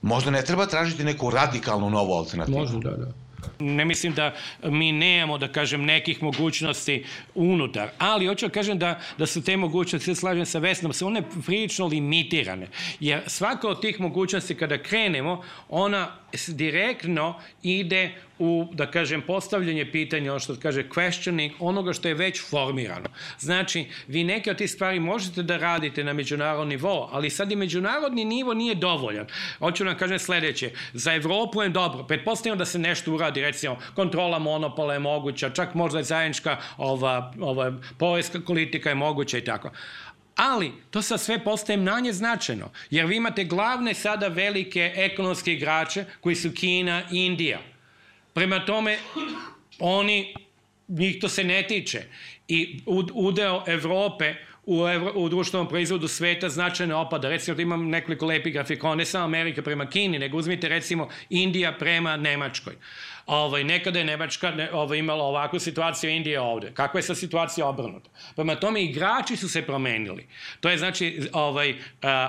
Možda ne treba tražiti neku radikalnu novu alternativu. Možda, da, da. Ne mislim da mi nemamo, da kažem, nekih mogućnosti unutar, ali hoću da kažem da, da su te mogućnosti, slažem sa Vesnom, su one prilično limitirane. Jer svaka od tih mogućnosti kada krenemo, ona direktno ide u, da kažem, postavljanje pitanja, ono što kaže questioning, onoga što je već formirano. Znači, vi neke od tih stvari možete da radite na međunarodni nivo, ali sad i međunarodni nivo nije dovoljan. Hoću nam kažem sledeće, za Evropu je dobro, pretpostavljamo da se nešto uradi, recimo, kontrola monopola je moguća, čak možda je zajednička ova, ova porezka politika je moguća i tako. Ali, to sa sve postaje manje značajno, jer vi imate glavne sada velike ekonomske igrače koji su Kina i Indija. Prema tome, oni, njih to se ne tiče. I udeo Evrope u, evro, u društvenom proizvodu sveta značajno opada. Recimo da imam nekoliko lepih grafikona, ne samo Amerika prema Kini, nego uzmite recimo Indija prema Nemačkoj. Ovaj, nekada je Nemačka ne, ovaj, imala ovakvu situaciju, Indija ovde. Kakva je sa situacija obrnuta? Prema tome, igrači su se promenili. To je, znači, ovaj,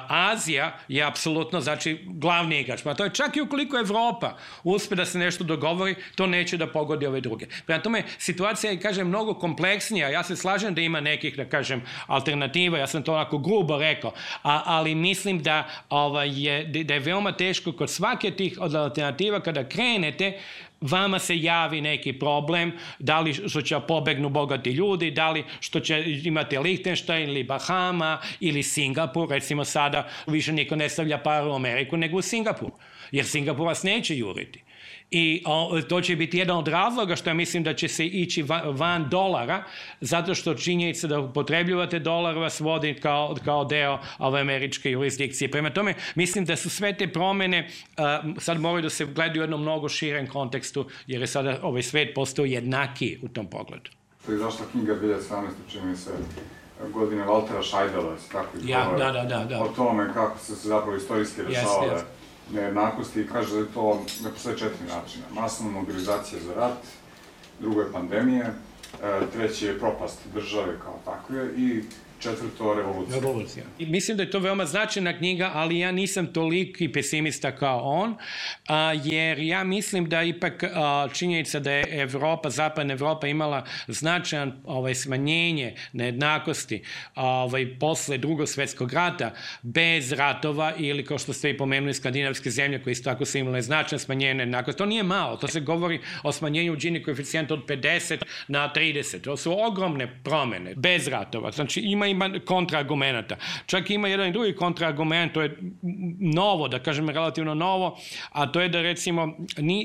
Azija je apsolutno, znači, glavni igrač. Prema to je čak i ukoliko Evropa uspe da se nešto dogovori, to neće da pogodi ove druge. Prema tome, situacija je, kažem, mnogo kompleksnija. Ja se slažem da ima nekih, da kažem, alternativa, ja sam to onako grubo rekao, a, ali mislim da, ovaj, je, da je veoma teško kod svake tih alternativa kada krenete vama se javi neki problem, da li što će pobegnu bogati ljudi, da li što će imati Lichtenstein ili Bahama ili Singapur, recimo sada više niko ne stavlja paru u Ameriku nego u Singapur, jer Singapur vas neće juriti. I o, to će biti jedan od razloga što ja mislim da će se ići van, van dolara, zato što činjenica da upotrebljavate dolar vas vodi kao, kao deo ove američke jurisdikcije. Prema tome, mislim da su sve te promene uh, sad moraju da se gledaju u jednom mnogo širem kontekstu, jer je sada ovaj svet postao jednaki u tom pogledu. To je zašla knjiga 2017. čini se godine Valtera Šajdela, tako i ja, da, da, da, da. o tome kako su se zapravo istorijski rešavale yes, yes nejednakosti i kaže da je to, da postoje četiri načina. Masovna mobilizacija za rat, drugo je pandemija, e, treći je propast države kao takve i četvrto revolucija. Revolucija. I mislim da je to veoma značajna knjiga, ali ja nisam toliki pesimista kao on, a, jer ja mislim da ipak a, činjenica da je Evropa, zapadna Evropa imala značajan ovaj, smanjenje nejednakosti ovaj, posle drugog svetskog rata, bez ratova ili kao što ste i pomenuli skandinavske zemlje koje isto tako su imale značajan smanjenje nejednakosti. To nije malo, to se govori o smanjenju Gini koeficijenta od 50 na 30. To su ogromne promene, bez ratova. Znači ima ima kontraargumenata. Čak ima jedan i drugi kontraargument, to je novo, da kažem relativno novo, a to je da recimo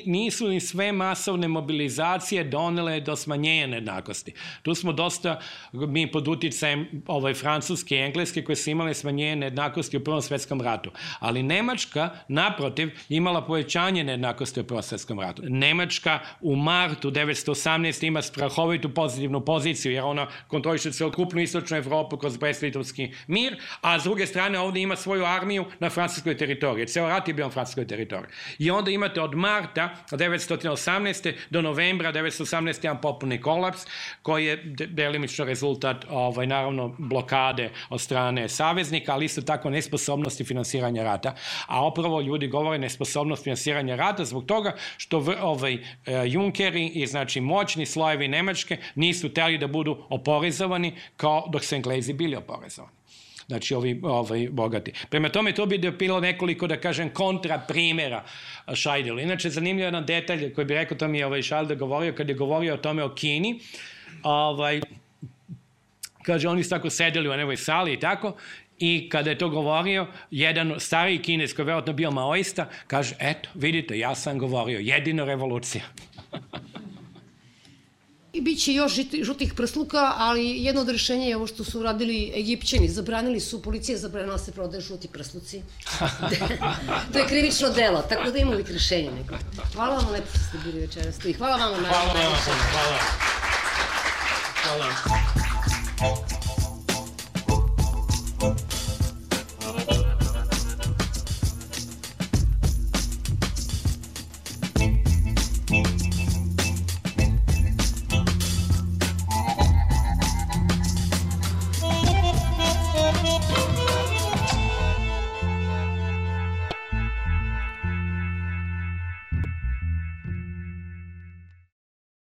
nisu ni sve masovne mobilizacije donele do smanjenja nejednakosti. Tu smo dosta, mi pod uticajem ovaj, francuske i engleske koje su imale smanjenje nejednakosti u Prvom svetskom ratu. Ali Nemačka, naprotiv, imala povećanje nejednakosti u Prvom svetskom ratu. Nemačka u martu 1918 ima strahovitu pozitivnu poziciju, jer ona kontroliše celokupnu istočnu Evropu kroz Brest-Litovski mir, a s druge strane ovde ima svoju armiju na francuskoj teritoriji. Ceo rat je bio na francuskoj teritoriji. I onda imate od marta 1918. do novembra 1918. jedan popolni kolaps, koji je delimično rezultat, ovaj, naravno, blokade od strane saveznika, ali isto tako nesposobnosti finansiranja rata. A opravo ljudi govore nesposobnost finansiranja rata zbog toga što ovaj, e, Junkeri i znači moćni slojevi Nemačke nisu teli da budu oporezovani kao dok se Englezi bili oporezovani. Znači, ovi ovaj, bogati. Prema tome, to bi bilo nekoliko, da kažem, kontra primera Šajdelu. Inače, zanimljiv jedan detalj koji bi rekao, to mi je ovaj Šalde govorio, kad je govorio o tome o Kini, ovaj, kaže, oni su tako sedeli u nevoj sali i tako, I kada je to govorio, jedan stariji kines koji je verovatno bio maoista, kaže, eto, vidite, ja sam govorio, jedino revolucija. I bit će još žutih prsluka, ali jedno od rešenja je ovo što su uradili Egipćani. Zabranili su, policija zabranila da se prodaje žuti prsluci. to je krivično delo, tako da ima uvijek rešenje neko. Hvala vam lepo što ste bili večeras tu i hvala vam Hvala vam, hvala. Hvala. hvala.